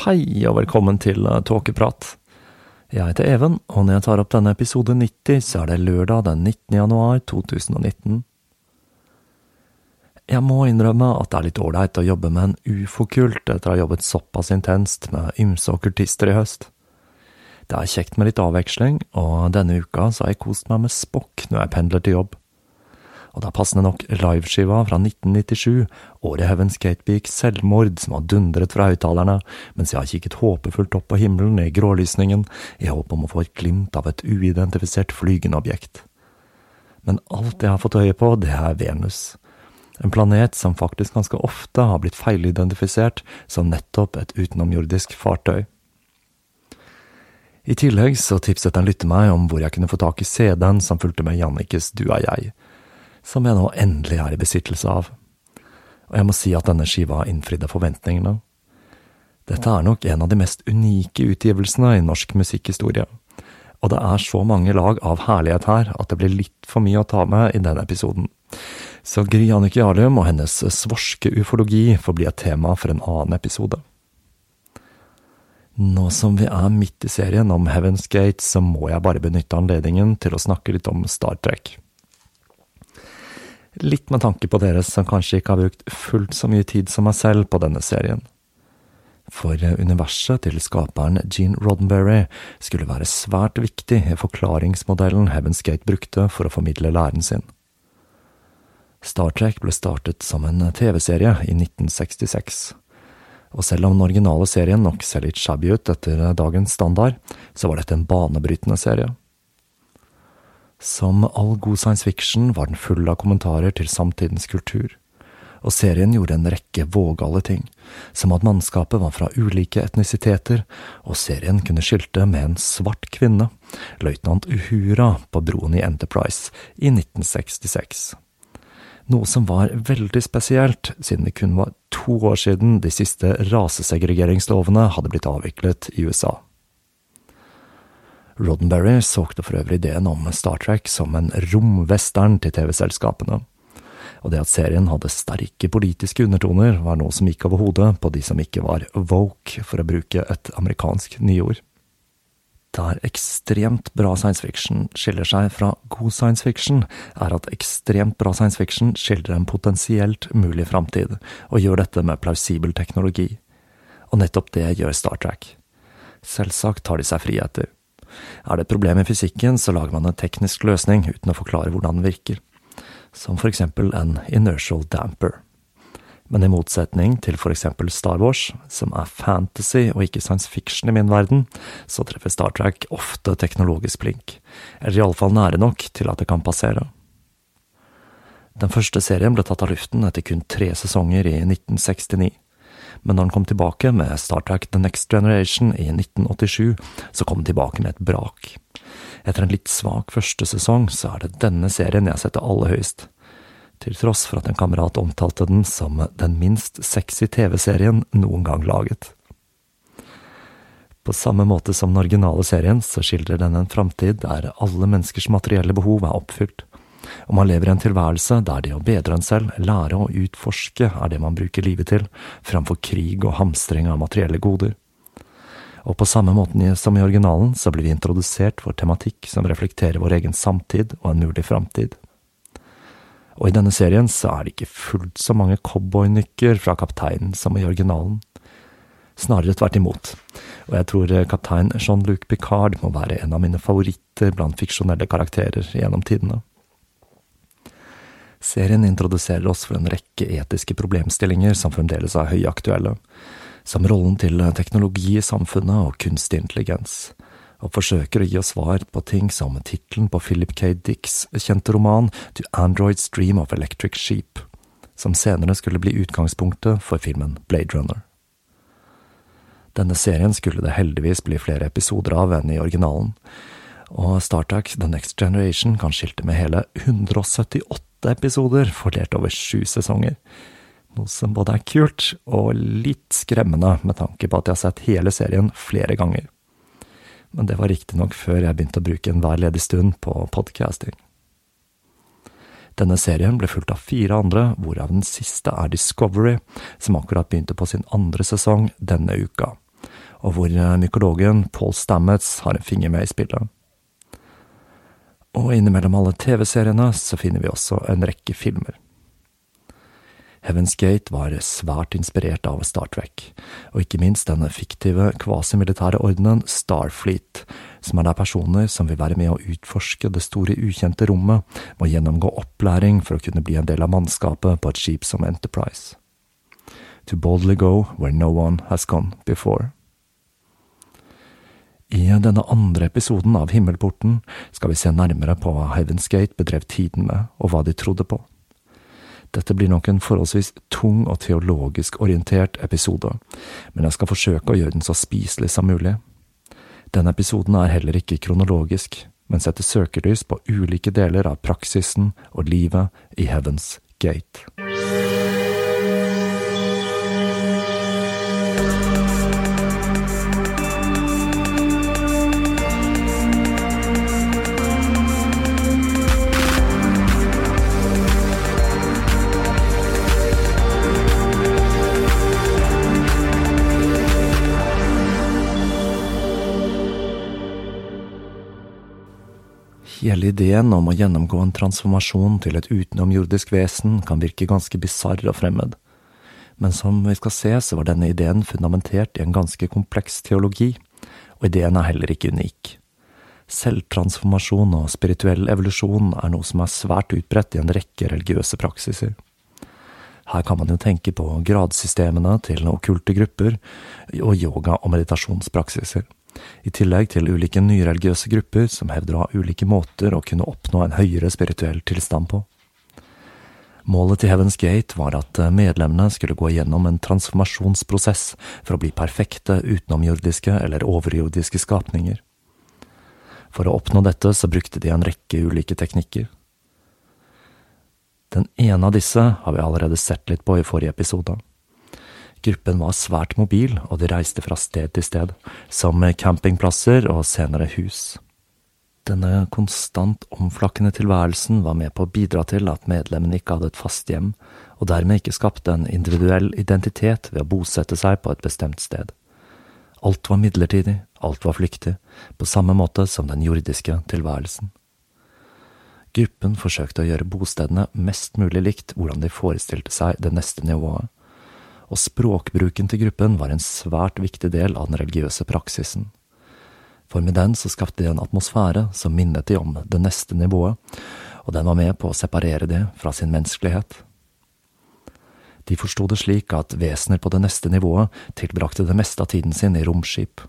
Hei og velkommen til eh, Tåkeprat. Jeg heter Even, og når jeg tar opp denne episode 90, så er det lørdag den 19. januar 2019. Jeg må innrømme at det er litt ålreit å jobbe med en ufokult etter å ha jobbet såpass intenst med ymse okkultister i høst. Det er kjekt med litt avveksling, og denne uka så har jeg kost meg med spokk når jeg pendler til jobb og det er passende nok liveskiva fra 1997, året Heaven's Gate begikk selvmord, som har dundret fra høyttalerne, mens jeg har kikket håpefullt opp på himmelen i grålysningen, i håp om å få et glimt av et uidentifisert flygende objekt. Men alt jeg har fått øye på, det er Venus. En planet som faktisk ganske ofte har blitt feilidentifisert som nettopp et utenomjordisk fartøy. I tillegg så tipset en lytter meg om hvor jeg kunne få tak i CD-en som fulgte med Jannikes Du er jeg som jeg nå endelig er i besittelse av. Og jeg må si at denne skiva innfridde forventningene. Dette er nok en av de mest unike utgivelsene i norsk musikkhistorie. Og det er så mange lag av herlighet her at det blir litt for mye å ta med i denne episoden. Så Gry Annike Jarlum og hennes svorske ufologi får bli et tema for en annen episode. Nå som vi er midt i serien om Heaven's Gate, så må jeg bare benytte anledningen til å snakke litt om Star Trek. Litt med tanke på dere som kanskje ikke har brukt fullt så mye tid som meg selv på denne serien. For universet til skaperen Gene Roddenberry skulle være svært viktig i forklaringsmodellen Heaven's Gate brukte for å formidle læren sin. Star Trek ble startet som en TV-serie i 1966, og selv om den originale serien nok ser litt shabby ut etter dagens standard, så var dette en banebrytende serie. Som all god science fiction var den full av kommentarer til samtidens kultur, og serien gjorde en rekke vågale ting, som at mannskapet var fra ulike etnisiteter, og serien kunne skilte med en svart kvinne, løytnant Uhura på broen i Enterprise i 1966. Noe som var veldig spesielt, siden det kun var to år siden de siste rasesegregeringslovene hadde blitt avviklet i USA. Roddenberry solgte for øvrig ideen om Star Trek som en romwestern til TV-selskapene. Og det at serien hadde sterke politiske undertoner, var noe som gikk over hodet på de som ikke var woke, for å bruke et amerikansk nyord. Der ekstremt bra science fiction skiller seg fra god science fiction, er at ekstremt bra science fiction skildrer en potensielt mulig framtid, og gjør dette med plausibel teknologi. Og nettopp det gjør Star Trek. Selvsagt tar de seg friheter. Er det et problem i fysikken, så lager man en teknisk løsning uten å forklare hvordan den virker, som for eksempel en inertial damper. Men i motsetning til for eksempel Star Wars, som er fantasy og ikke science fiction i min verden, så treffer Star Trek ofte teknologisk blink, eller iallfall nære nok til at det kan passere. Den første serien ble tatt av luften etter kun tre sesonger i 1969 men når han kom tilbake med Star Trek The Next Generation i 1987, så kom han tilbake med et brak. Etter en litt svak første sesong, så er det denne serien jeg setter aller høyest. Til tross for at en kamerat omtalte den som den minst sexy TV-serien noen gang laget. På samme måte som den originale serien, så skildrer den en framtid der alle menneskers materielle behov er oppfylt, og man lever i en tilværelse der det å bedre en selv, lære og utforske, er det man bruker livet til, framfor krig og hamstring av materielle goder. Og på samme måte som i originalen, så blir vi introdusert for tematikk som reflekterer vår egen samtid og en mulig framtid. Og i denne serien så er det ikke fullt så mange cowboynykker fra kapteinen som i originalen. Snarere tvert imot, og jeg tror kaptein Jean-Luc Picard må være en av mine favoritter blant fiksjonelle karakterer gjennom tidene. Serien introduserer oss for en rekke etiske problemstillinger som fremdeles er høyaktuelle, som rollen til teknologi i samfunnet og kunstig intelligens, og forsøker å gi oss svar på ting som tittelen på Philip K. Dicks kjente roman To Android's Dream of Electric Sheep, som senere skulle bli utgangspunktet for filmen Blade Runner. Denne serien skulle det heldigvis bli flere episoder av enn i originalen, og Startuck The Next Generation kan skilte med hele 178 episoder fordelt over sju sesonger, noe som både er kult og litt skremmende med tanke på at jeg har sett hele serien flere ganger. Men det var riktignok før jeg begynte å bruke enhver ledig stund på podcasting. Denne serien ble fulgt av fire andre, hvorav den siste er Discovery, som akkurat begynte på sin andre sesong denne uka, og hvor mykologen Paul Stamets har en finger med i spillet. Og innimellom alle TV-seriene så finner vi også en rekke filmer. Heaven's Gate var svært inspirert av Star Trek, og ikke minst denne fiktive kvasimilitære ordenen Starfleet, som er der personer som vil være med å utforske det store ukjente rommet, må gjennomgå opplæring for å kunne bli en del av mannskapet på et skip som Enterprise. To boldly go where no one has gone before. I denne andre episoden av Himmelporten skal vi se nærmere på hva Heaven's Gate bedrev tiden med, og hva de trodde på. Dette blir nok en forholdsvis tung og teologisk orientert episode, men jeg skal forsøke å gjøre den så spiselig som mulig. Denne episoden er heller ikke kronologisk, men setter søkelys på ulike deler av praksisen og livet i Heavens Gate. Hele ideen om å gjennomgå en transformasjon til et utenomjordisk vesen kan virke ganske bisarr og fremmed, men som vi skal se, så var denne ideen fundamentert i en ganske kompleks teologi, og ideen er heller ikke unik. Selvtransformasjon og spirituell evolusjon er noe som er svært utbredt i en rekke religiøse praksiser. Her kan man jo tenke på gradsystemene til okkulte grupper og yoga- og meditasjonspraksiser i tillegg til ulike nyreligiøse grupper som hevder å ha ulike måter å kunne oppnå en høyere spirituell tilstand på. Målet til Heaven's Gate var at medlemmene skulle gå igjennom en transformasjonsprosess for å bli perfekte utenomjordiske eller overjordiske skapninger. For å oppnå dette så brukte de en rekke ulike teknikker. Den ene av disse har vi allerede sett litt på i forrige episode. Gruppen var svært mobil, og de reiste fra sted til sted, som campingplasser og senere hus. Denne konstant omflakkende tilværelsen var med på å bidra til at medlemmene ikke hadde et fast hjem, og dermed ikke skapte en individuell identitet ved å bosette seg på et bestemt sted. Alt var midlertidig, alt var flyktig, på samme måte som den jordiske tilværelsen. Gruppen forsøkte å gjøre bostedene mest mulig likt hvordan de forestilte seg det neste nivået, og språkbruken til gruppen var en svært viktig del av den religiøse praksisen. For med den så skapte de en atmosfære som minnet de om det neste nivået, og den var med på å separere det fra sin menneskelighet. De forsto det slik at vesener på det neste nivået tilbrakte det meste av tiden sin i romskip.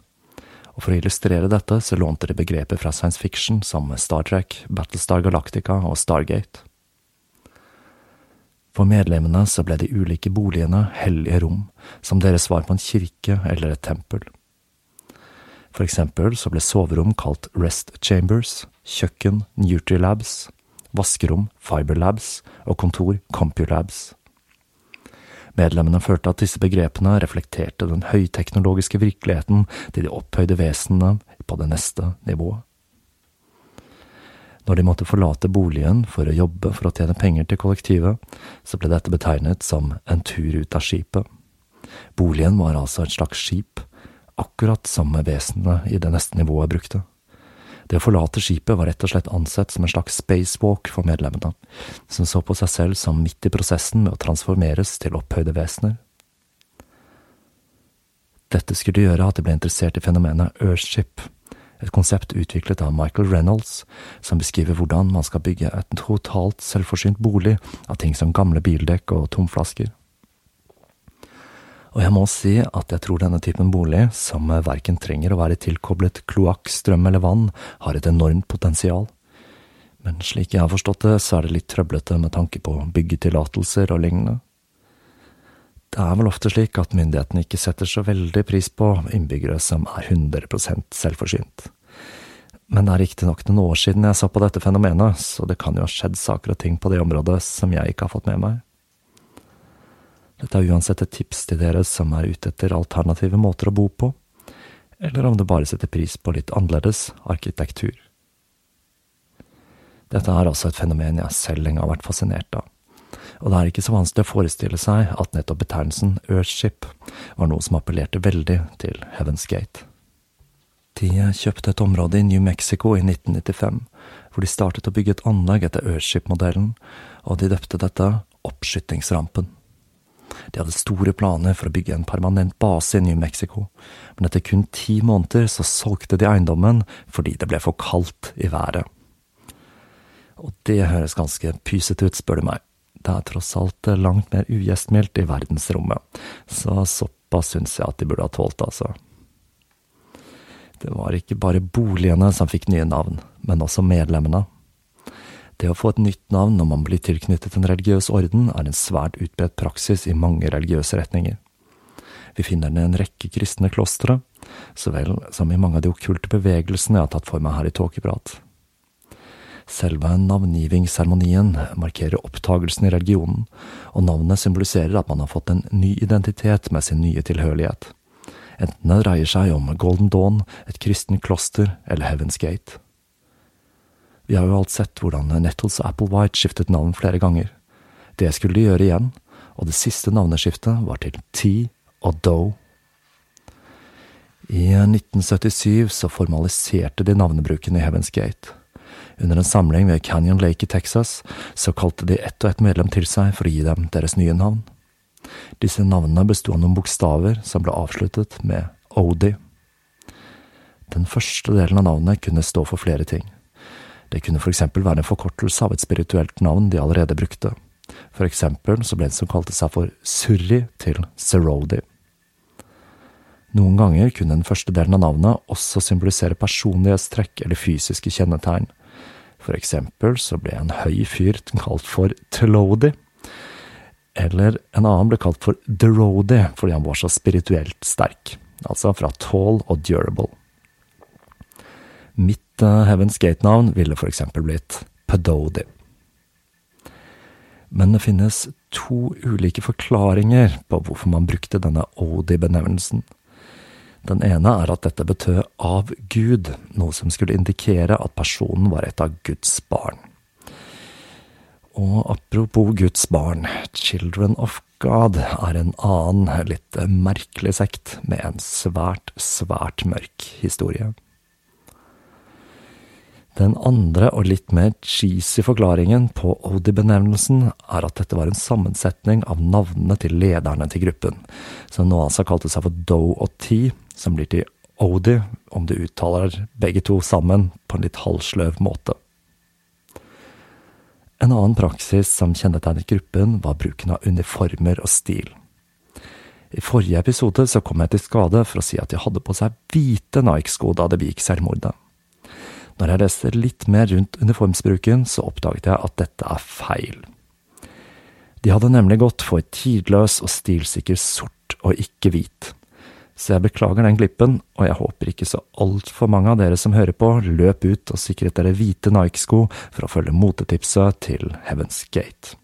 Og for å illustrere dette så lånte de begreper fra science fiction som Star Trek, Battlestar Galactica og Stargate. For medlemmene så ble de ulike boligene hellige rom, som deres svar på en kirke eller et tempel. For eksempel så ble soverom kalt rest chambers, kjøkken Nutrilabs, vaskerom Fiberlabs og kontor Compulabs. Medlemmene følte at disse begrepene reflekterte den høyteknologiske virkeligheten til de opphøyde vesenene på det neste nivået. Når de måtte forlate boligen for å jobbe for å tjene penger til kollektivet, så ble dette betegnet som en tur ut av skipet. Boligen var altså et slags skip, akkurat som vesenene i det neste nivået brukte. Det å forlate skipet var rett og slett ansett som en slags spacewalk for medlemmene, som så på seg selv som midt i prosessen med å transformeres til opphøyde vesener. Dette skulle gjøre at de ble interessert i fenomenet Earthship, et konsept utviklet av Michael Reynolds, som beskriver hvordan man skal bygge et totalt selvforsynt bolig av ting som gamle bildekk og tomflasker. Og jeg må si at jeg tror denne typen bolig, som verken trenger å være tilkoblet kloakk, strøm eller vann, har et enormt potensial. Men slik jeg har forstått det, så er det litt trøblete med tanke på byggetillatelser og lignende. Det er vel ofte slik at myndighetene ikke setter så veldig pris på innbyggere som er 100% selvforsynt. Men det er riktignok noen år siden jeg så på dette fenomenet, så det kan jo ha skjedd saker og ting på det området som jeg ikke har fått med meg. Dette er uansett et tips til dere som er ute etter alternative måter å bo på, eller om du bare setter pris på litt annerledes arkitektur. Dette er altså et fenomen jeg selv lenge har vært fascinert av, og det er ikke så vanskelig å forestille seg at nettopp betegnelsen Earthship var noe som appellerte veldig til Heaven's Gate. De kjøpte et område i New Mexico i 1995, hvor de startet å bygge et anlegg etter Earthship-modellen, og de døpte dette Oppskytingsrampen. De hadde store planer for å bygge en permanent base i New Mexico, men etter kun ti måneder så solgte de eiendommen fordi det ble for kaldt i været. Og det høres ganske pysete ut, spør du meg. Det er tross alt langt mer ugjestmildt i verdensrommet, så såpass syns jeg at de burde ha tålt, altså. Det var ikke bare boligene som fikk nye navn, men også medlemmene. Det å få et nytt navn når man blir tilknyttet en religiøs orden, er en svært utbredt praksis i mange religiøse retninger. Vi finner den i en rekke kristne klostre, så vel som i mange av de okkulte bevegelsene jeg har tatt for meg her i Tåkeprat. Selve navngivingsseremonien markerer opptagelsen i religionen, og navnet symboliserer at man har fått en ny identitet med sin nye tilhørighet. Enten det dreier seg om Golden Dawn, et kristen kloster eller Heaven's Gate. Vi har jo alt sett hvordan Nettles og Applewhite skiftet navn flere ganger. Det skulle de gjøre igjen, og det siste navneskiftet var til T og Doe. I 1977 så formaliserte de navnebruken i Heaven's Gate. Under en samling ved Canyon Lake i Texas så kalte de ett og ett medlem til seg for å gi dem deres nye navn. Disse navnene besto av noen bokstaver som ble avsluttet med Odi. Den første delen av navnet kunne stå for flere ting. Det kunne for eksempel være en forkortelse av et spirituelt navn de allerede brukte. For eksempel så ble en som kalte seg for Surri til Serodi. Noen ganger kunne den første delen av navnet også symbolisere personlighetstrekk eller fysiske kjennetegn. For eksempel så ble en høy fyr kalt for Telodi, eller en annen ble kalt for Derodi fordi han var så spirituelt sterk, altså fra tall og durable. Mitt Heaven's Gate-navn ville for eksempel blitt Pedodi. Men det finnes to ulike forklaringer på hvorfor man brukte denne Odi-benevnelsen. Den ene er at dette betød av Gud, noe som skulle indikere at personen var et av Guds barn. Og apropos Guds barn, Children of God er en annen, litt merkelig sekt med en svært, svært mørk historie. Den andre og litt mer cheesy forklaringen på Odi-benevnelsen er at dette var en sammensetning av navnene til lederne til gruppen, som nå altså kalte seg for Doe og T, som blir til Odi om du uttaler begge to sammen på en litt halvsløv måte. En annen praksis som kjennetegnet gruppen, var bruken av uniformer og stil. I forrige episode så kom jeg til skade for å si at de hadde på seg hvite Nike-sko da det begikk selvmordet. Når jeg leste litt mer rundt uniformsbruken, så oppdaget jeg at dette er feil. De hadde nemlig gått for tidløs og stilsikker sort og ikke hvit. Så jeg beklager den glippen, og jeg håper ikke så altfor mange av dere som hører på, løp ut og sikret dere hvite Nike-sko for å følge motetipset til Heaven's Gate.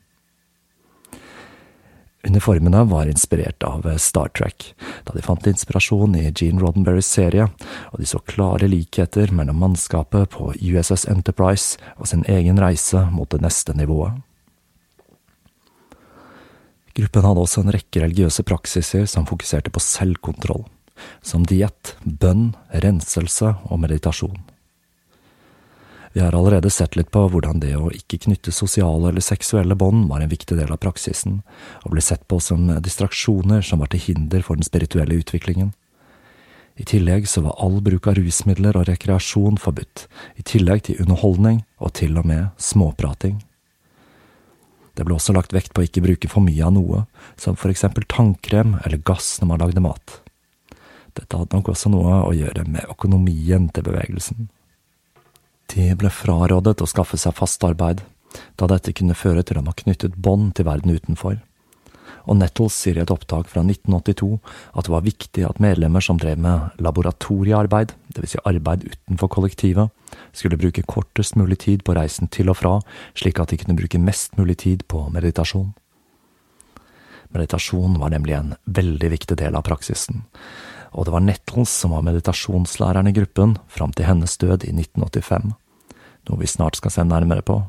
Uniformene var inspirert av Star Trek, da de fant inspirasjon i Gene Roddenberrys serie, og de så klare likheter mellom mannskapet på USS Enterprise og sin egen reise mot det neste nivået. Gruppen hadde også en rekke religiøse praksiser som fokuserte på selvkontroll, som diett, bønn, renselse og meditasjon. Vi har allerede sett litt på hvordan det å ikke knytte sosiale eller seksuelle bånd var en viktig del av praksisen, og ble sett på som distraksjoner som var til hinder for den spirituelle utviklingen. I tillegg så var all bruk av rusmidler og rekreasjon forbudt, i tillegg til underholdning og til og med småprating. Det ble også lagt vekt på å ikke bruke for mye av noe, som for eksempel tannkrem eller gass når man lagde mat. Dette hadde nok også noe å gjøre med økonomien til bevegelsen. De ble frarådet å skaffe seg fast arbeid, da dette kunne føre til at man knyttet bånd til verden utenfor. Og Nettles sier i et opptak fra 1982 at det var viktig at medlemmer som drev med laboratoriearbeid, dvs. Si arbeid utenfor kollektivet, skulle bruke kortest mulig tid på reisen til og fra, slik at de kunne bruke mest mulig tid på meditasjon. Meditasjon var nemlig en veldig viktig del av praksisen, og det var Nettles som var meditasjonslæreren i gruppen fram til hennes død i 1985, noe vi snart skal se nærmere på.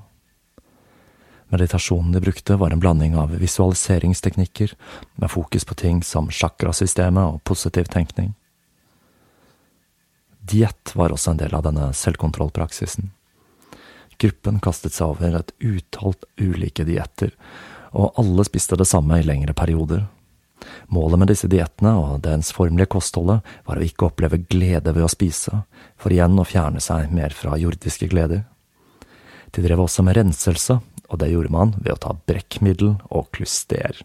Meditasjonen de brukte var en blanding av visualiseringsteknikker med fokus på ting som sjakrasystemet og positiv tenkning. Diett var også en del av denne selvkontrollpraksisen. Gruppen kastet seg over et utall ulike dietter, og alle spiste det samme i lengre perioder, Målet med disse diettene og dens formelige kostholdet var å ikke oppleve glede ved å spise, for igjen å fjerne seg mer fra jordiske gleder. De drev også med renselse, og det gjorde man ved å ta brekkmiddel og kluster.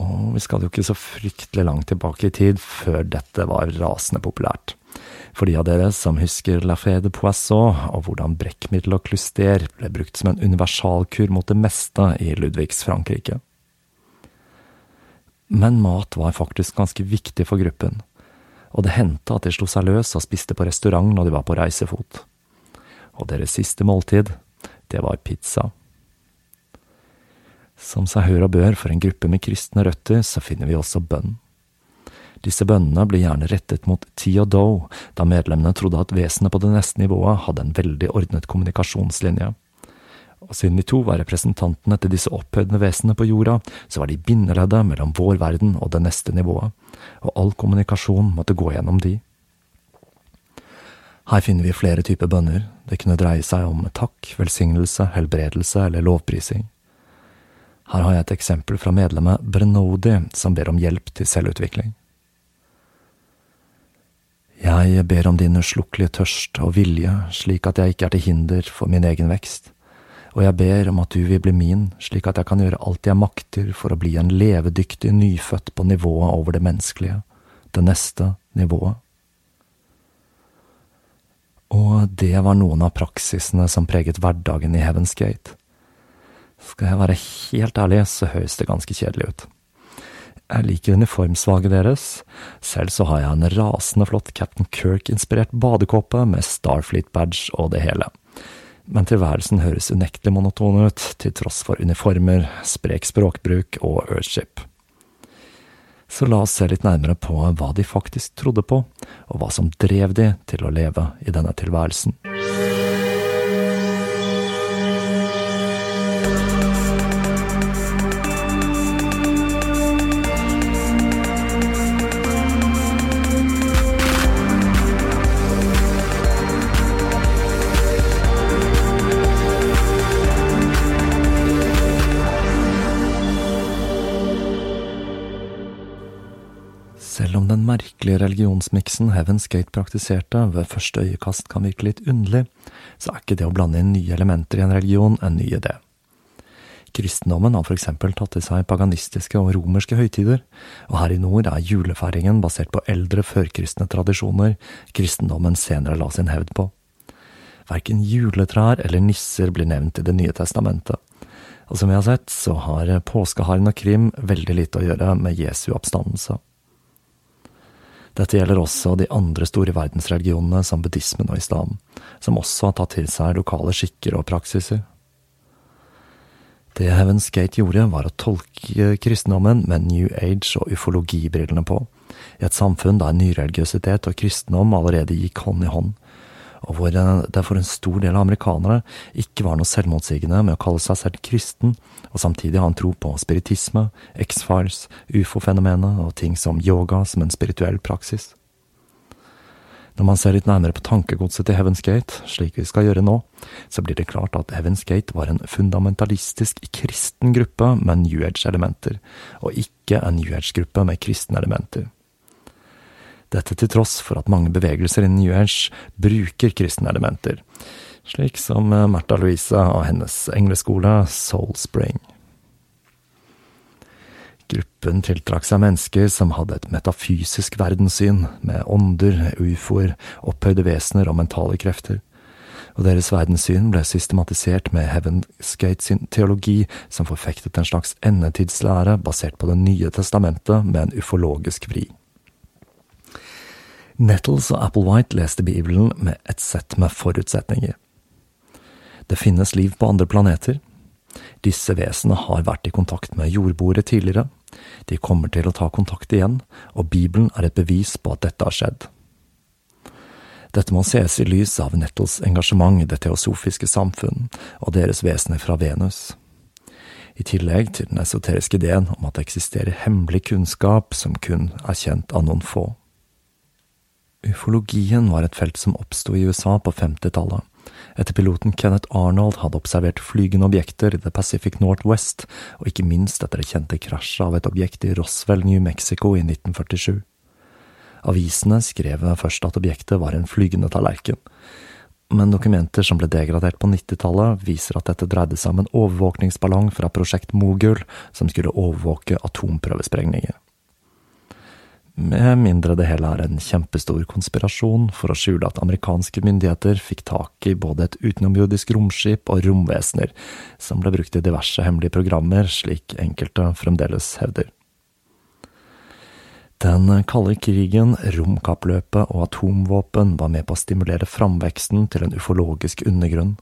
Og vi skal jo ikke så fryktelig langt tilbake i tid før dette var rasende populært. For de av dere som husker La Fée de Poisson og hvordan brekkmiddel og kluster ble brukt som en universalkur mot det meste i Ludvigs Frankrike. Men mat var faktisk ganske viktig for gruppen, og det hendte at de slo seg løs og spiste på restaurant når de var på reisefot. Og deres siste måltid, det var pizza. Som seg hør og bør for en gruppe med kristne røtter, så finner vi også bønn. Disse bønnene ble gjerne rettet mot T og Doe, da medlemmene trodde at vesenet på det neste nivået hadde en veldig ordnet kommunikasjonslinje og siden de to var representantene til disse opphøyde vesenene på jorda, så var de bindeleddet mellom vår verden og det neste nivået, og all kommunikasjon måtte gå gjennom de. Her finner vi flere typer bønner, det kunne dreie seg om takk, velsignelse, helbredelse eller lovprising. Her har jeg et eksempel fra medlemmet Brenodi, som ber om hjelp til selvutvikling. Jeg ber om din uslukkelige tørst og vilje, slik at jeg ikke er til hinder for min egen vekst og jeg ber om at du vil bli min, slik at jeg kan gjøre alt jeg makter for å bli en levedyktig nyfødt på nivået over det menneskelige, det neste nivået. Og det var noen av praksisene som preget hverdagen i Heaven's Gate. Skal jeg være helt ærlig, så høres det ganske kjedelig ut. Jeg liker uniformsvalget deres, selv så har jeg en rasende flott Captain Kirk-inspirert badekåpe med Starfleet-badge og det hele men tilværelsen høres unektelig monoton ut, til tross for uniformer, sprek språkbruk og Earthship. Så la oss se litt nærmere på hva de faktisk trodde på, og hva som drev de til å leve i denne tilværelsen. Religionsmiksen Heaven's Gate praktiserte, ved første øyekast kan virke litt underlig, så er ikke det å blande inn nye elementer i en religion en ny idé. Kristendommen har for eksempel tatt til seg paganistiske og romerske høytider, og her i nord er julefeiringen basert på eldre førkristne tradisjoner kristendommen senere la sin hevd på. Verken juletrær eller nisser blir nevnt i Det nye testamentet, og som vi har sett, så har påskeharen og krim veldig lite å gjøre med Jesu oppstandelse. Dette gjelder også de andre store verdensreligionene som buddhismen og islam, som også har tatt til seg lokale skikker og praksiser. Det Heaven's Gate gjorde, var å tolke kristendommen med New Age og ufologibrillene på, i et samfunn der nyreligiøsitet og kristendom allerede gikk hånd i hånd, og hvor det for en stor del av amerikanere ikke var noe selvmotsigende med å kalle seg selv kristen, og samtidig ha en tro på spiritisme, X-Files, ufo-fenomenet og ting som yoga som en spirituell praksis. Når man ser litt nærmere på tankegodset til Heaven's Gate, slik vi skal gjøre nå, så blir det klart at Heaven's Gate var en fundamentalistisk kristen gruppe med New Age-elementer, og ikke en New Age-gruppe med kristne elementer. Dette til tross for at mange bevegelser innen New Age bruker kristne elementer, slik som Märtha Louise og hennes engleskole Soul Spring. Gruppen tiltrakk seg mennesker som hadde et metafysisk verdenssyn, med ånder, ufoer, opphøyde vesener og mentale krefter, og deres verdenssyn ble systematisert med Heaven's Gate sin teologi, som forfektet en slags endetidslære basert på Det nye testamentet med en ufologisk vri. Nettles og Applewhite leste Bibelen med et sett med forutsetninger. Det finnes liv på andre planeter, disse vesenene har vært i kontakt med jordboere tidligere, de kommer til å ta kontakt igjen, og Bibelen er et bevis på at dette har skjedd. Dette må ses i lys av Nettles engasjement i det teosofiske samfunn og deres vesener fra Venus. I tillegg til den esoteriske ideen om at det eksisterer hemmelig kunnskap som kun er kjent av noen få. Ufologien var et felt som oppsto i USA på 50-tallet, etter piloten Kenneth Arnold hadde observert flygende objekter i The Pacific Northwest, og ikke minst etter det kjente krasjet av et objekt i Roswell, New Mexico i 1947. Avisene skrev først at objektet var en flygende tallerken, men dokumenter som ble degradert på 90-tallet, viser at dette dreide seg om en overvåkningsballong fra Prosjekt Mogul, som skulle overvåke atomprøvesprengninger. Med mindre det hele er en kjempestor konspirasjon for å skjule at amerikanske myndigheter fikk tak i både et utenomjordisk romskip og romvesener, som ble brukt i diverse hemmelige programmer, slik enkelte fremdeles hevder. Den kalde krigen, romkappløpet og atomvåpen var med på å stimulere framveksten til en ufologisk undergrunn.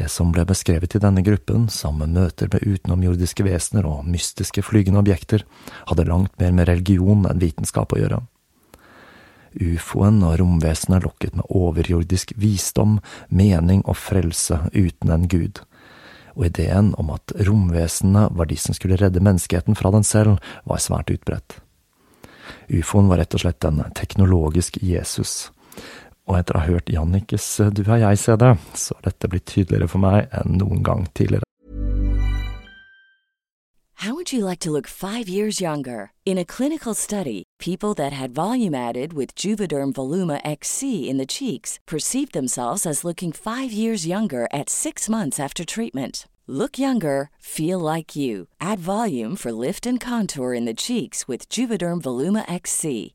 Det som ble beskrevet i denne gruppen, sammen møter med utenomjordiske vesener og mystiske flygende objekter, hadde langt mer med religion enn vitenskap å gjøre. Ufoen og romvesenet lokket med overjordisk visdom, mening og frelse uten en gud, og ideen om at romvesenene var de som skulle redde menneskeheten fra den selv, var svært utbredt. Ufoen var rett og slett en teknologisk Jesus, og etter å ha hørt Jannikes eh, Du har jeg-CD, så har dette blitt tydeligere for meg enn noen gang tidligere. How would you like to look five years younger? In a clinical study, people that had volume added with Juvederm Voluma XC in the cheeks perceived themselves as looking five years younger at six months after treatment. Look younger, feel like you. Add volume for lift and contour in the cheeks with Juvederm Voluma XC.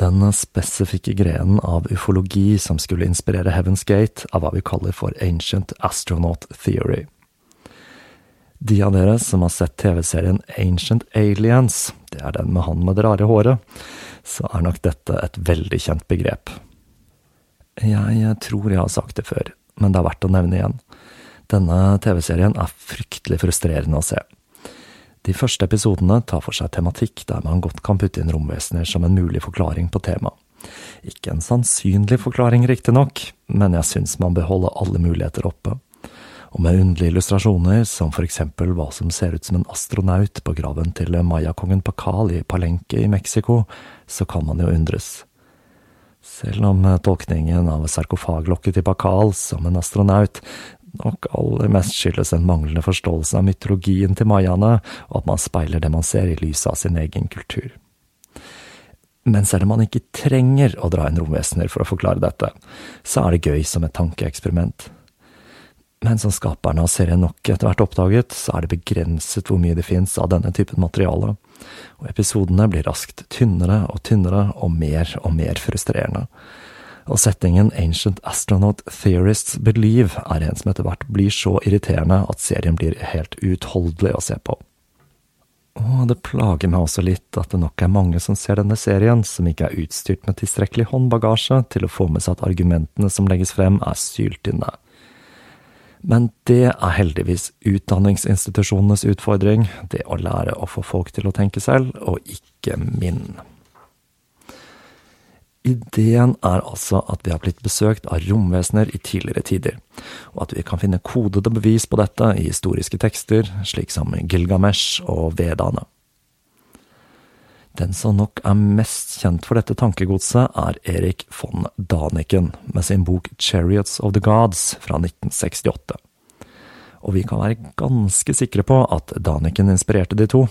Den spesifikke grenen av ufologi som skulle inspirere Heaven's Gate, av hva vi kaller for Ancient Astronaut Theory. De av dere som har sett TV-serien Ancient Aliens, det er den med han med det rare håret, så er nok dette et veldig kjent begrep. Jeg tror jeg har sagt det før, men det er verdt å nevne igjen. Denne TV-serien er fryktelig frustrerende å se. De første episodene tar for seg tematikk der man godt kan putte inn romvesener som en mulig forklaring på temaet. Ikke en sannsynlig forklaring, riktignok, men jeg syns man bør holde alle muligheter oppe. Og med underlige illustrasjoner, som for eksempel hva som ser ut som en astronaut på graven til mayakongen Pakal i Palenque i Mexico, så kan man jo undres. Selv om tolkningen av sarkofaglokket til Pakal som en astronaut nok aller mest skyldes en manglende forståelse av mytologien til mayaene, og at man speiler det man ser i lyset av sin egen kultur. Men selv om man ikke trenger å dra inn romvesener for å forklare dette, så er det gøy som et tankeeksperiment. Men som skaperne av serien nok etter hvert oppdaget, så er det begrenset hvor mye det fins av denne typen materiale, og episodene blir raskt tynnere og tynnere og mer og mer frustrerende og settingen Ancient Astronaut Theorists Believe er en som etter hvert blir så irriterende at serien blir helt uutholdelig å se på. Og det plager meg også litt at det nok er mange som ser denne serien, som ikke er utstyrt med tilstrekkelig håndbagasje til å få med seg at argumentene som legges frem, er syltynne. Men det er heldigvis utdanningsinstitusjonenes utfordring, det å lære å få folk til å tenke selv, og ikke min. Ideen er altså at vi har blitt besøkt av romvesener i tidligere tider, og at vi kan finne kodede bevis på dette i historiske tekster, slik som Gilgamesh og Vedaene. Den som nok er mest kjent for dette tankegodset, er Erik von Daniken med sin bok Chariots of the Gods fra 1968 og vi kan være ganske sikre på at Daniken inspirerte de to.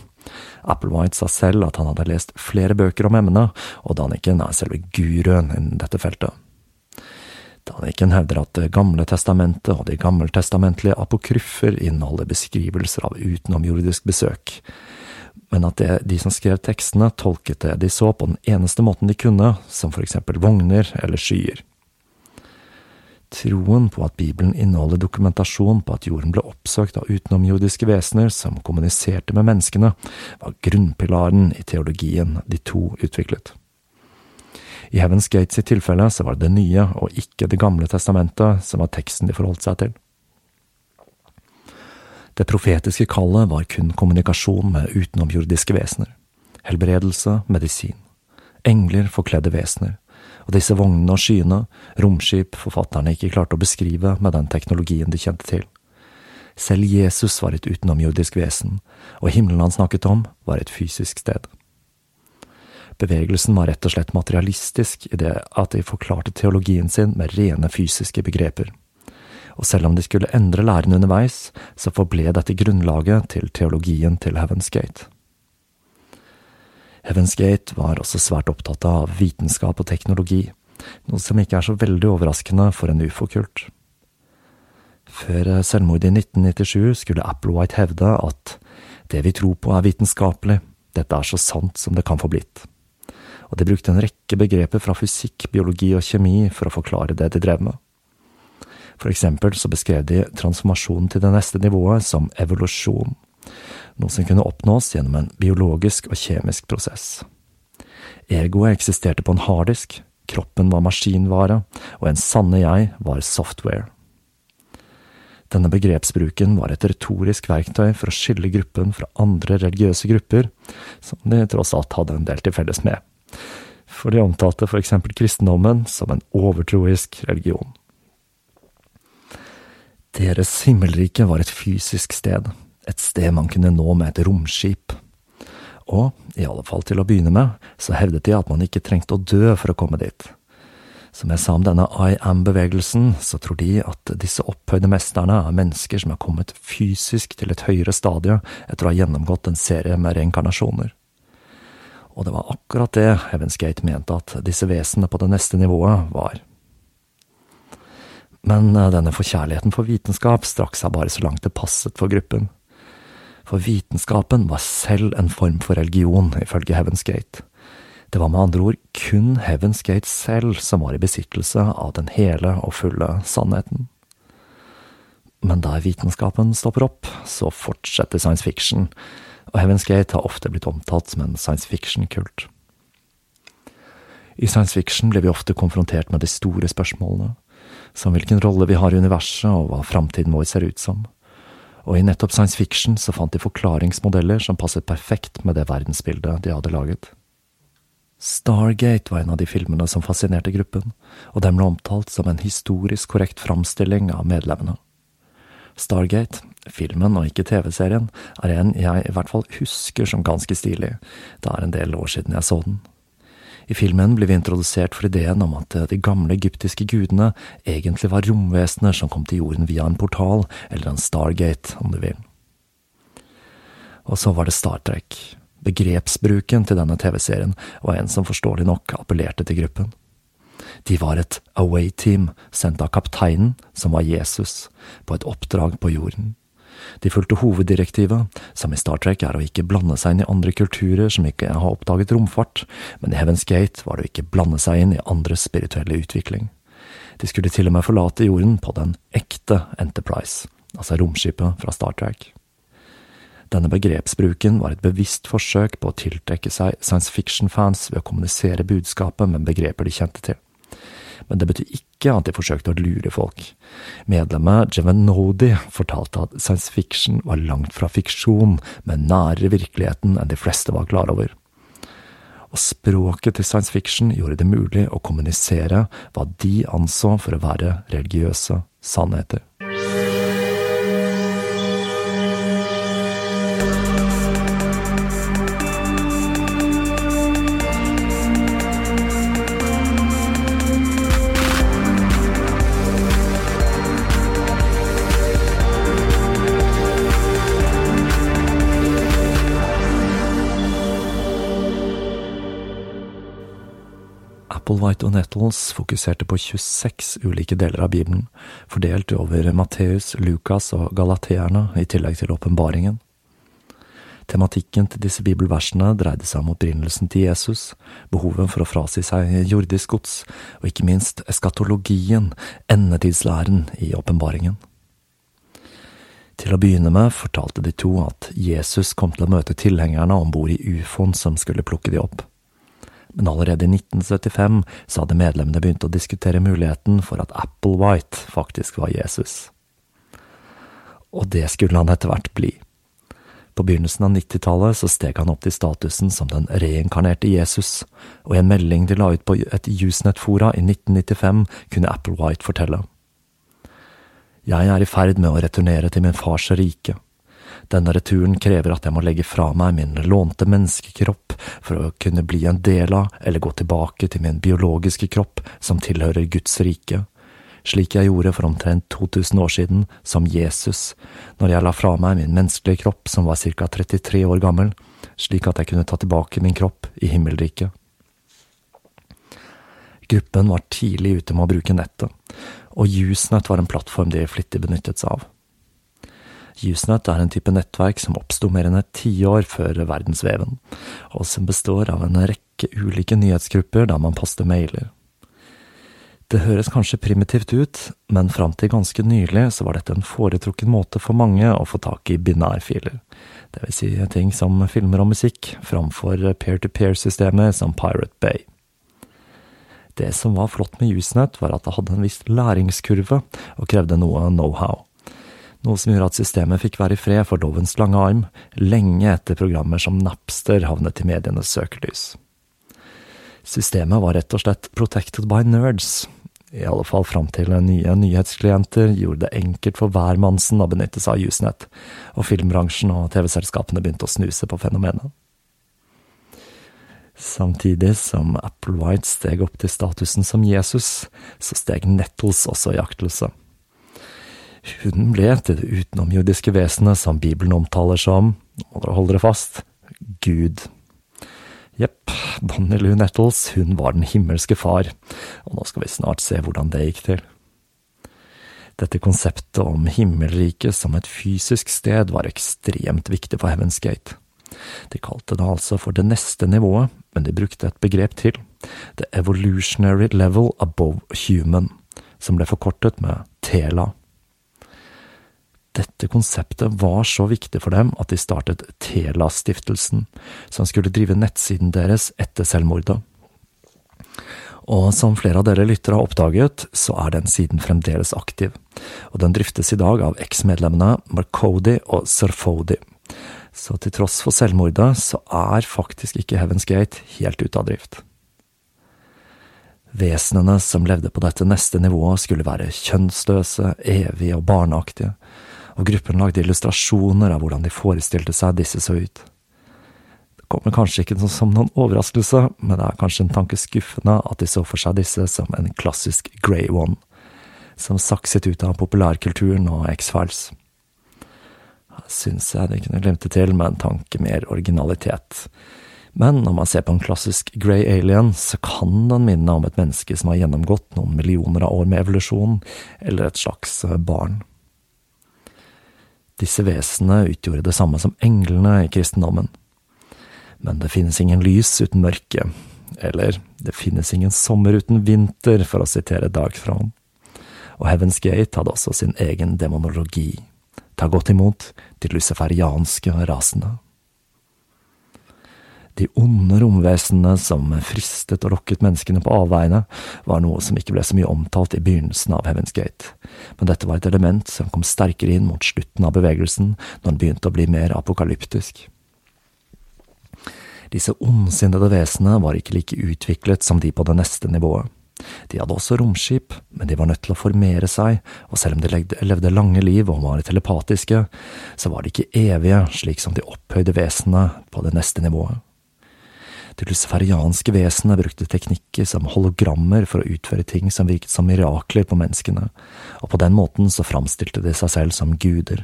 Applewhite sa selv at han hadde lest flere bøker om emnet, og Daniken er selve guruen innen dette feltet. Daniken hevder at Det gamle testamentet og de gammeltestamentlige apokryffer inneholder beskrivelser av utenomjordisk besøk, men at det, de som skrev tekstene, tolket det de så på den eneste måten de kunne, som for eksempel vogner eller skyer. Troen på at Bibelen inneholder dokumentasjon på at jorden ble oppsøkt av utenomjordiske vesener som kommuniserte med menneskene, var grunnpilaren i teologien de to utviklet. I Heaven's Gates i tilfelle så var det det nye og ikke Det gamle testamentet som var teksten de forholdt seg til. Det profetiske kallet var kun kommunikasjon med utenomjordiske vesener. Helbredelse, medisin. Engler forkledde vesener og disse vognene og skyene, romskip forfatterne ikke klarte å beskrive med den teknologien de kjente til. Selv Jesus var et utenomjordisk vesen, og himmelen han snakket om, var et fysisk sted. Bevegelsen var rett og slett materialistisk i det at de forklarte teologien sin med rene fysiske begreper. Og selv om de skulle endre læren underveis, så forble dette grunnlaget til teologien til Heaven's Gate. Heaven's Gate var også svært opptatt av vitenskap og teknologi, noe som ikke er så veldig overraskende for en ufo-kult. Før selvmordet i 1997 skulle Applewhite hevde at det vi tror på er vitenskapelig, dette er så sant som det kan få blitt. Og de brukte en rekke begreper fra fysikk, biologi og kjemi for å forklare det de drev med. For eksempel så beskrev de transformasjonen til det neste nivået som evolusjon noe som kunne oppnås gjennom en biologisk og kjemisk prosess. Egoet eksisterte på en harddisk, kroppen var maskinvare, og en sanne jeg var software. Denne begrepsbruken var et retorisk verktøy for å skille gruppen fra andre religiøse grupper, som de tross alt hadde en del til felles med, for de omtalte for eksempel kristendommen som en overtroisk religion. Deres himmelrike var et fysisk sted, et sted man kunne nå med et romskip. Og, i alle fall til å begynne med, så hevdet de at man ikke trengte å dø for å komme dit. Som jeg sa om denne I am-bevegelsen, så tror de at disse opphøyde mesterne er mennesker som er kommet fysisk til et høyere stadie etter å ha gjennomgått en serie med reinkarnasjoner. Og det var akkurat det Heaven's Gate mente at disse vesenene på det neste nivået var. Men eh, denne forkjærligheten for vitenskap strakk seg bare så langt det passet for gruppen for vitenskapen var selv en form for religion, ifølge Heaven's Gate. Det var med andre ord kun Heaven's Gate selv som var i besittelse av den hele og fulle sannheten. Men der vitenskapen stopper opp, så fortsetter science fiction, og Heaven's Gate har ofte blitt omtalt som en science fiction-kult. I science fiction blir vi ofte konfrontert med de store spørsmålene. som hvilken rolle vi har i universet og hva framtiden vår ser ut som. Og i nettopp science fiction så fant de forklaringsmodeller som passet perfekt med det verdensbildet de hadde laget. Stargate var en av de filmene som fascinerte gruppen, og den ble omtalt som en historisk korrekt framstilling av medlemmene. Stargate, filmen og ikke TV-serien, er en jeg i hvert fall husker som ganske stilig, det er en del år siden jeg så den. I filmen blir vi introdusert for ideen om at de gamle egyptiske gudene egentlig var romvesener som kom til jorden via en portal, eller en Stargate, om du vil. Og så var det Star Trek. Begrepsbruken til denne TV-serien var en som forståelig nok appellerte til gruppen. De var et away-team sendt av kapteinen, som var Jesus, på et oppdrag på jorden. De fulgte hoveddirektivet, som i Star Trek er å ikke blande seg inn i andre kulturer som ikke har oppdaget romfart, men i Heaven's Gate var det å ikke blande seg inn i andres spirituelle utvikling. De skulle til og med forlate jorden på den ekte Enterprise, altså romskipet fra Star Trek. Denne begrepsbruken var et bevisst forsøk på å tiltrekke seg science fiction-fans ved å kommunisere budskapet med begreper de kjente til. Men det betyr ikke at de forsøkte å lure folk. Medlemmet Jevenodi fortalte at science fiction var langt fra fiksjon, men nærere virkeligheten enn de fleste var klar over. Og språket til science fiction gjorde det mulig å kommunisere hva de anså for å være religiøse sannheter. Applewhite og Nettles fokuserte på 26 ulike deler av Bibelen, fordelt over Matteus, Lukas og Galateerne, i tillegg til åpenbaringen. Tematikken til disse bibelversene dreide seg om opprinnelsen til Jesus, behovet for å frasi seg jordisk gods, og ikke minst eskatologien, endetidslæren, i åpenbaringen. Til å begynne med fortalte de to at Jesus kom til å møte tilhengerne om bord i ufoen som skulle plukke de opp men allerede i 1975 så hadde medlemmene begynt å diskutere muligheten for at Applewhite faktisk var Jesus. Og det skulle han etter hvert bli. På begynnelsen av 90-tallet så steg han opp til statusen som den reinkarnerte Jesus, og i en melding de la ut på et Usenet-fora i 1995, kunne Applewhite fortelle. Jeg er i ferd med å returnere til min fars rike. Denne returen krever at jeg må legge fra meg min lånte menneskekropp for å kunne bli en del av eller gå tilbake til min biologiske kropp som tilhører Guds rike, slik jeg gjorde for omtrent 2000 år siden som Jesus, når jeg la fra meg min menneskelige kropp som var ca 33 år gammel, slik at jeg kunne ta tilbake min kropp i himmelriket. Gruppen var tidlig ute med å bruke nettet, og Usenet var en plattform de flittig benyttet seg av. Usenet er en type nettverk som oppsto mer enn et tiår før verdensveven, og som består av en rekke ulike nyhetsgrupper der man poster mailer. Det høres kanskje primitivt ut, men fram til ganske nylig så var dette en foretrukken måte for mange å få tak i binærfiler, vil si ting som filmer og musikk, framfor peer-to-peer-systemer som Pirate Bay. Det som var flott med Usenet, var at det hadde en viss læringskurve og krevde noe know-how noe som gjorde at systemet fikk være i fred for lovens lange arm, lenge etter programmer som Napster havnet i medienes søkelys. Systemet var rett og slett protected by nerds, i alle fall fram til nye nyhetsklienter gjorde det enkelt for hvermannsen å benytte seg av Usenet, og filmbransjen og TV-selskapene begynte å snuse på fenomenet. Samtidig som Applewhite steg opp til statusen som Jesus, så steg Nettles også i aktelse. Hun ble til det utenomjordiske vesenet som Bibelen omtaler som, holde dere fast, Gud. Jepp, Bonnie Lou Nettles, hun var den himmelske far, og nå skal vi snart se hvordan det gikk til. Dette konseptet om himmelriket som et fysisk sted var ekstremt viktig for Heaven's Gate. De kalte det altså for det neste nivået, men de brukte et begrep til, the evolutionary level above human, som ble forkortet med TELA. Dette konseptet var så viktig for dem at de startet Tela-stiftelsen, som skulle drive nettsiden deres etter selvmordet. Og som flere av dere lyttere har oppdaget, så er den siden fremdeles aktiv, og den driftes i dag av eksmedlemmene Marcodi og Surfodi. Så til tross for selvmordet, så er faktisk ikke Heaven's Gate helt ute av drift. Vesenene som levde på dette neste nivået, skulle være kjønnsløse, evige og barneaktige, og gruppen lagde illustrasjoner av hvordan de forestilte seg disse så ut Det kommer kanskje ikke som noen overraskelse, men det er kanskje en tanke skuffende at de så for seg disse som en klassisk grey one, som sakset ut av populærkulturen og X-Files. Syns jeg de kunne glemt det til med en tanke mer originalitet. Men når man ser på en klassisk grey alien, så kan den minne om et menneske som har gjennomgått noen millioner av år med evolusjon, eller et slags barn. Disse vesenene utgjorde det samme som englene i kristendommen. Men det finnes ingen lys uten mørke, eller det finnes ingen sommer uten vinter, for å sitere Dark Throne. Og Heaven's Gate hadde også sin egen demonologi, ta godt imot de luciferianske rasene. De onde romvesenene som fristet og lokket menneskene på avveiene, var noe som ikke ble så mye omtalt i begynnelsen av Heaven's Gate, men dette var et element som kom sterkere inn mot slutten av bevegelsen, når den begynte å bli mer apokalyptisk. Disse ondsinnede vesenene var ikke like utviklet som de på det neste nivået. De hadde også romskip, men de var nødt til å formere seg, og selv om de levde lange liv og var telepatiske, så var de ikke evige, slik som de opphøyde vesenene på det neste nivået. De luciferianske vesenene brukte teknikker som hologrammer for å utføre ting som virket som mirakler på menneskene, og på den måten så framstilte de seg selv som guder.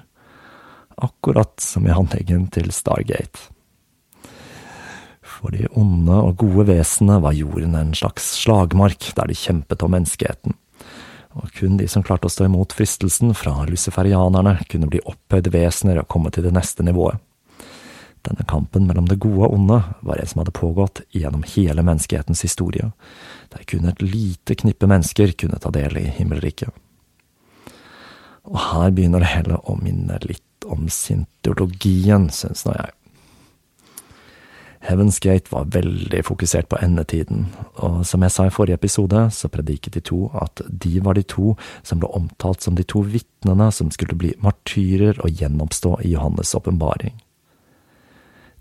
Akkurat som i handlingen til Stargate. For de onde og gode vesenene var jorden en slags slagmark der de kjempet om menneskeheten. Og kun de som klarte å stå imot fristelsen fra luciferianerne, kunne bli opphøyde vesener og komme til det neste nivået. Denne kampen mellom det gode og onde var en som hadde pågått gjennom hele menneskehetens historie, der kun et lite knippe mennesker kunne ta del i himmelriket. Og her begynner det hele å minne litt om sintologien, synes nå jeg. Heaven's Gate var veldig fokusert på endetiden, og som jeg sa i forrige episode, så prediket de to at de var de to som ble omtalt som de to vitnene som skulle bli martyrer og gjenoppstå i Johannes' åpenbaring.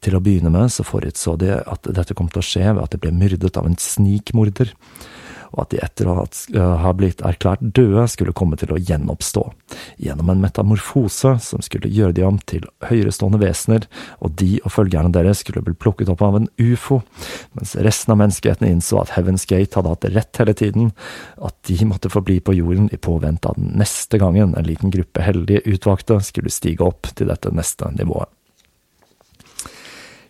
Til å begynne med så forutså de at dette kom til å skje ved at de ble myrdet av en snikmorder, og at de etter å ha blitt erklært døde skulle komme til å gjenoppstå, gjennom en metamorfose som skulle gjøre de om til høyerestående vesener, og de og følgerne deres skulle bli plukket opp av en ufo, mens resten av menneskeheten innså at Heaven's Gate hadde hatt rett hele tiden, at de måtte forbli på jorden i påvente av den neste gangen en liten gruppe heldige utvalgte skulle stige opp til dette neste nivået.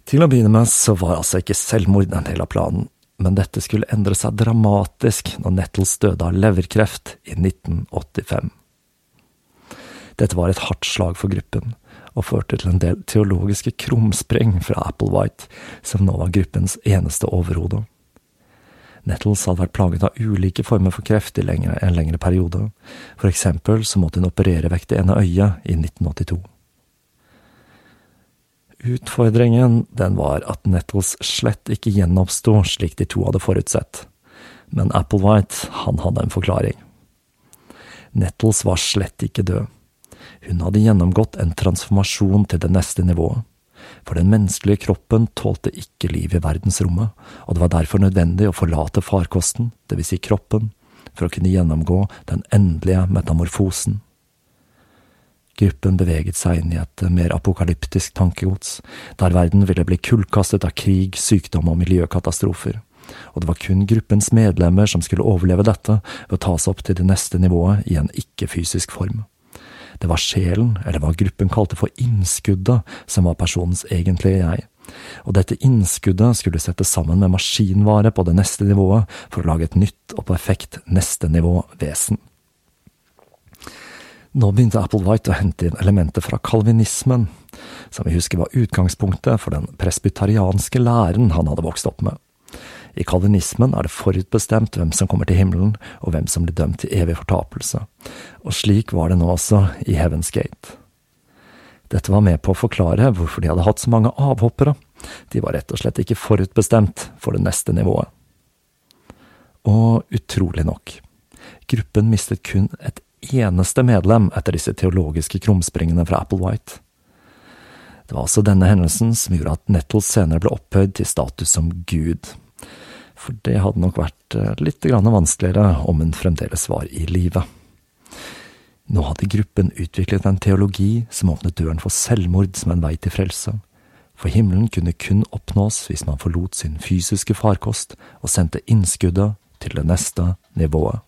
Til å begynne med så var altså ikke selvmord en del av planen, men dette skulle endre seg dramatisk når Nettles døde av leverkreft i 1985. Dette var et hardt slag for gruppen, og førte til en del teologiske krumspring fra Applewhite, som nå var gruppens eneste overhode. Nettles hadde vært plaget av ulike former for kreft i en lengre periode, for eksempel så måtte hun operere vekk det ene øyet i 1982. Utfordringen den var at Nettles slett ikke gjenoppsto slik de to hadde forutsett, men Applewhite han hadde en forklaring. Nettles var slett ikke død. Hun hadde gjennomgått en transformasjon til det neste nivået, for den menneskelige kroppen tålte ikke liv i verdensrommet, og det var derfor nødvendig å forlate farkosten, vil si kroppen, for å kunne gjennomgå den endelige metamorfosen. Gruppen beveget seg inn i et mer apokalyptisk tankegods, der verden ville bli kullkastet av krig, sykdom og miljøkatastrofer. Og det var kun gruppens medlemmer som skulle overleve dette ved å ta seg opp til det neste nivået i en ikke-fysisk form. Det var sjelen, eller hva gruppen kalte for innskuddet, som var personens egentlige jeg. Og dette innskuddet skulle settes sammen med maskinvare på det neste nivået for å lage et nytt og perfekt neste nivå vesen. Nå begynte Applewhite å hente inn elementer fra kalvinismen, som vi husker var utgangspunktet for den presbyterianske læren han hadde vokst opp med. I kalvinismen er det forutbestemt hvem som kommer til himmelen, og hvem som blir dømt til evig fortapelse, og slik var det nå også i Heaven's Gate. Dette var med på å forklare hvorfor de hadde hatt så mange avhoppere, de var rett og slett ikke forutbestemt for det neste nivået. Og utrolig nok, gruppen mistet kun et eneste medlem etter disse teologiske krumspringene fra Applewhite. Det var også denne hendelsen som gjorde at Nettles senere ble opphøyd til status som gud. For det hadde nok vært eh, litt vanskeligere om hun fremdeles var i live. Nå hadde gruppen utviklet en teologi som åpnet døren for selvmord som en vei til frelse. For himmelen kunne kun oppnås hvis man forlot sin fysiske farkost og sendte innskuddet til det neste nivået.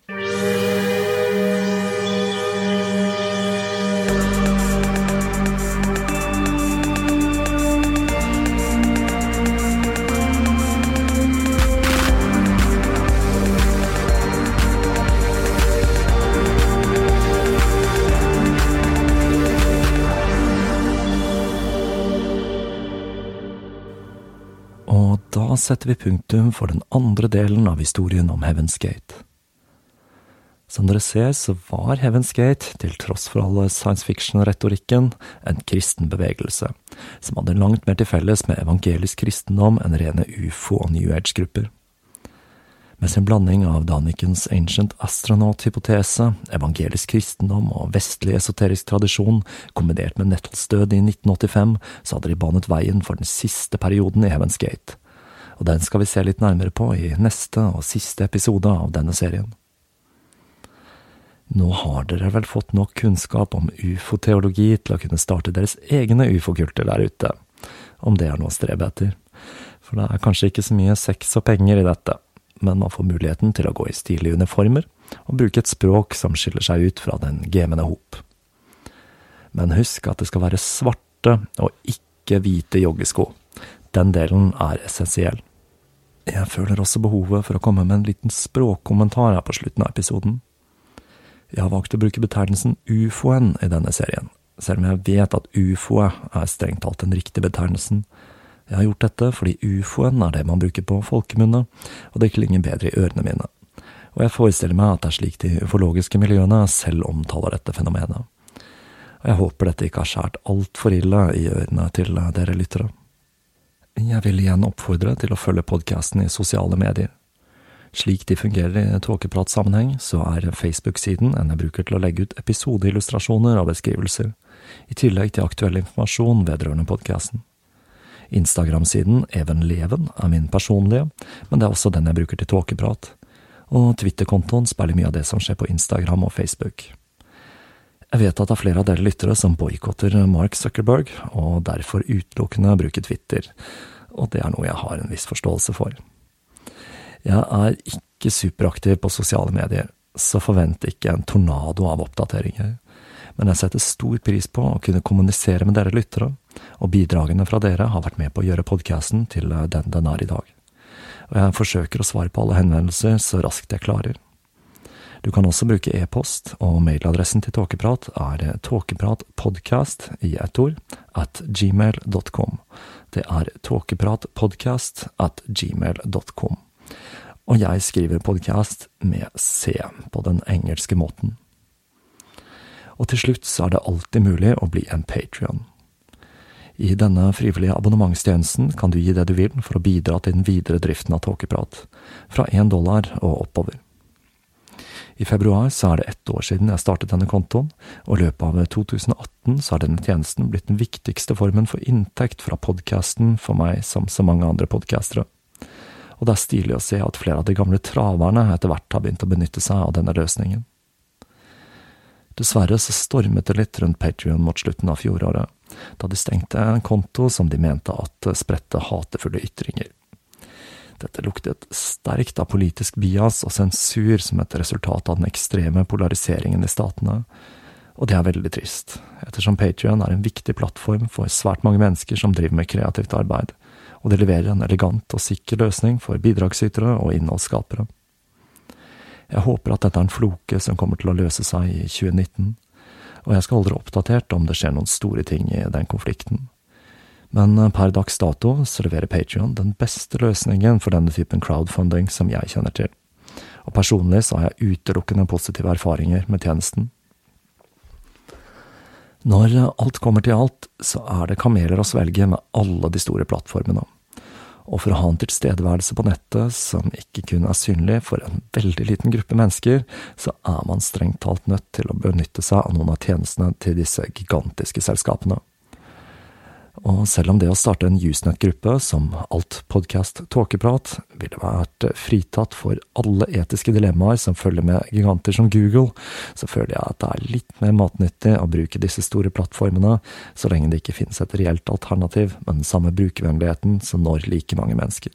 Da setter vi punktum for den andre delen av historien om Heaven's Gate. Som dere ser, så var Heaven's Gate, til tross for alle science fiction-retorikken, en kristen bevegelse, som hadde langt mer til felles med evangelisk kristendom enn rene ufo- og New Age-grupper. Med sin blanding av Danikens ancient astronaut-hypotese, evangelisk kristendom og vestlig esoterisk tradisjon, kombinert med Nettles død i 1985, så hadde de banet veien for den siste perioden i Heaven's Gate, og den skal vi se litt nærmere på i neste og siste episode av denne serien. Nå har dere vel fått nok kunnskap om ufoteologi til å kunne starte deres egne ufokulter der ute, om det er noe å strebe etter. For det er kanskje ikke så mye sex og penger i dette, men man får muligheten til å gå i stilige uniformer og bruke et språk som skiller seg ut fra den gemende hop. Men husk at det skal være svarte og ikke hvite joggesko. Den delen er essensiell. Jeg føler også behovet for å komme med en liten språkkommentar her på slutten av episoden. Jeg har valgt å bruke betegnelsen ufoen i denne serien, selv om jeg vet at ufoe er strengt talt den riktige betegnelsen. Jeg har gjort dette fordi ufoen er det man bruker på folkemunne, og det klinger bedre i ørene mine. Og jeg forestiller meg at det er slik de ufologiske miljøene selv omtaler dette fenomenet. Og jeg håper dette ikke har skjært altfor ille i ørene til dere lyttere. Jeg vil igjen oppfordre til å følge podkasten i sosiale medier. Slik de fungerer i tåkepratsammenheng, så er Facebook-siden en jeg bruker til å legge ut episodeillustrasjoner og beskrivelser, i tillegg til aktuell informasjon vedrørende podkasten. Instagram-siden Even Leven er min personlige, men det er også den jeg bruker til tåkeprat, og Twitter-kontoen speiler mye av det som skjer på Instagram og Facebook. Jeg vet at det er flere av dere lyttere som boikotter Mark Zuckerberg, og derfor utelukkende bruker Twitter, og det er noe jeg har en viss forståelse for. Jeg er ikke superaktiv på sosiale medier, så forvent ikke en tornado av oppdateringer, men jeg setter stor pris på å kunne kommunisere med dere lyttere, og bidragene fra dere har vært med på å gjøre podkasten til den den er i dag. Og jeg forsøker å svare på alle henvendelser så raskt jeg klarer. Du kan også bruke e-post, og mailadressen til Tåkeprat er tåkepratpodkast i ett ord at gmail.com. Det er tåkepratpodkast at gmail.com. Og jeg skriver podkast med C på den engelske måten. Og til slutt så er det alltid mulig å bli en patrion. I denne frivillige abonnementstjenesten kan du gi det du vil for å bidra til den videre driften av Tåkeprat, fra én dollar og oppover. I februar så er det ett år siden jeg startet denne kontoen, og i løpet av 2018 så har denne tjenesten blitt den viktigste formen for inntekt fra podkasten for meg som så mange andre podkastere. Og det er stilig å se at flere av de gamle traverne etter hvert har begynt å benytte seg av denne løsningen. Dessverre så stormet det litt rundt Patrion mot slutten av fjoråret, da de stengte en konto som de mente at spredte hatefulle ytringer. Dette luktet sterkt av politisk bias og sensur som et resultat av den ekstreme polariseringen i statene, og det er veldig trist, ettersom Patrion er en viktig plattform for svært mange mennesker som driver med kreativt arbeid, og det leverer en elegant og sikker løsning for bidragsytere og innholdsskapere. Jeg håper at dette er en floke som kommer til å løse seg i 2019, og jeg skal holde dere oppdatert om det skjer noen store ting i den konflikten. Men eh, per dags dato så leverer Patrion den beste løsningen for denne typen crowdfunding som jeg kjenner til. Og personlig så har jeg utelukkende positive erfaringer med tjenesten. Når alt kommer til alt, så er det kameler å svelge med alle de store plattformene. Og for å ha en tilstedeværelse på nettet som ikke kun er synlig for en veldig liten gruppe mennesker, så er man strengt talt nødt til å benytte seg av noen av tjenestene til disse gigantiske selskapene. Og selv om det å starte en Usenet-gruppe, som alt podkast tåkeprat, ville vært fritatt for alle etiske dilemmaer som følger med giganter som Google, så føler jeg at det er litt mer matnyttig å bruke disse store plattformene, så lenge det ikke finnes et reelt alternativ med den samme brukervennligheten som når like mange mennesker.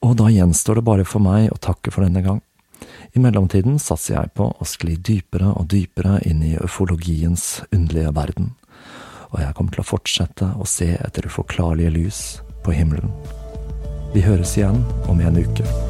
Og da gjenstår det bare for meg å takke for denne gang. I mellomtiden satser jeg på å skli dypere og dypere inn i øfologiens underlige verden og jeg kommer til å fortsette å se etter uforklarlige lys på himmelen. Vi høres igjen om en uke.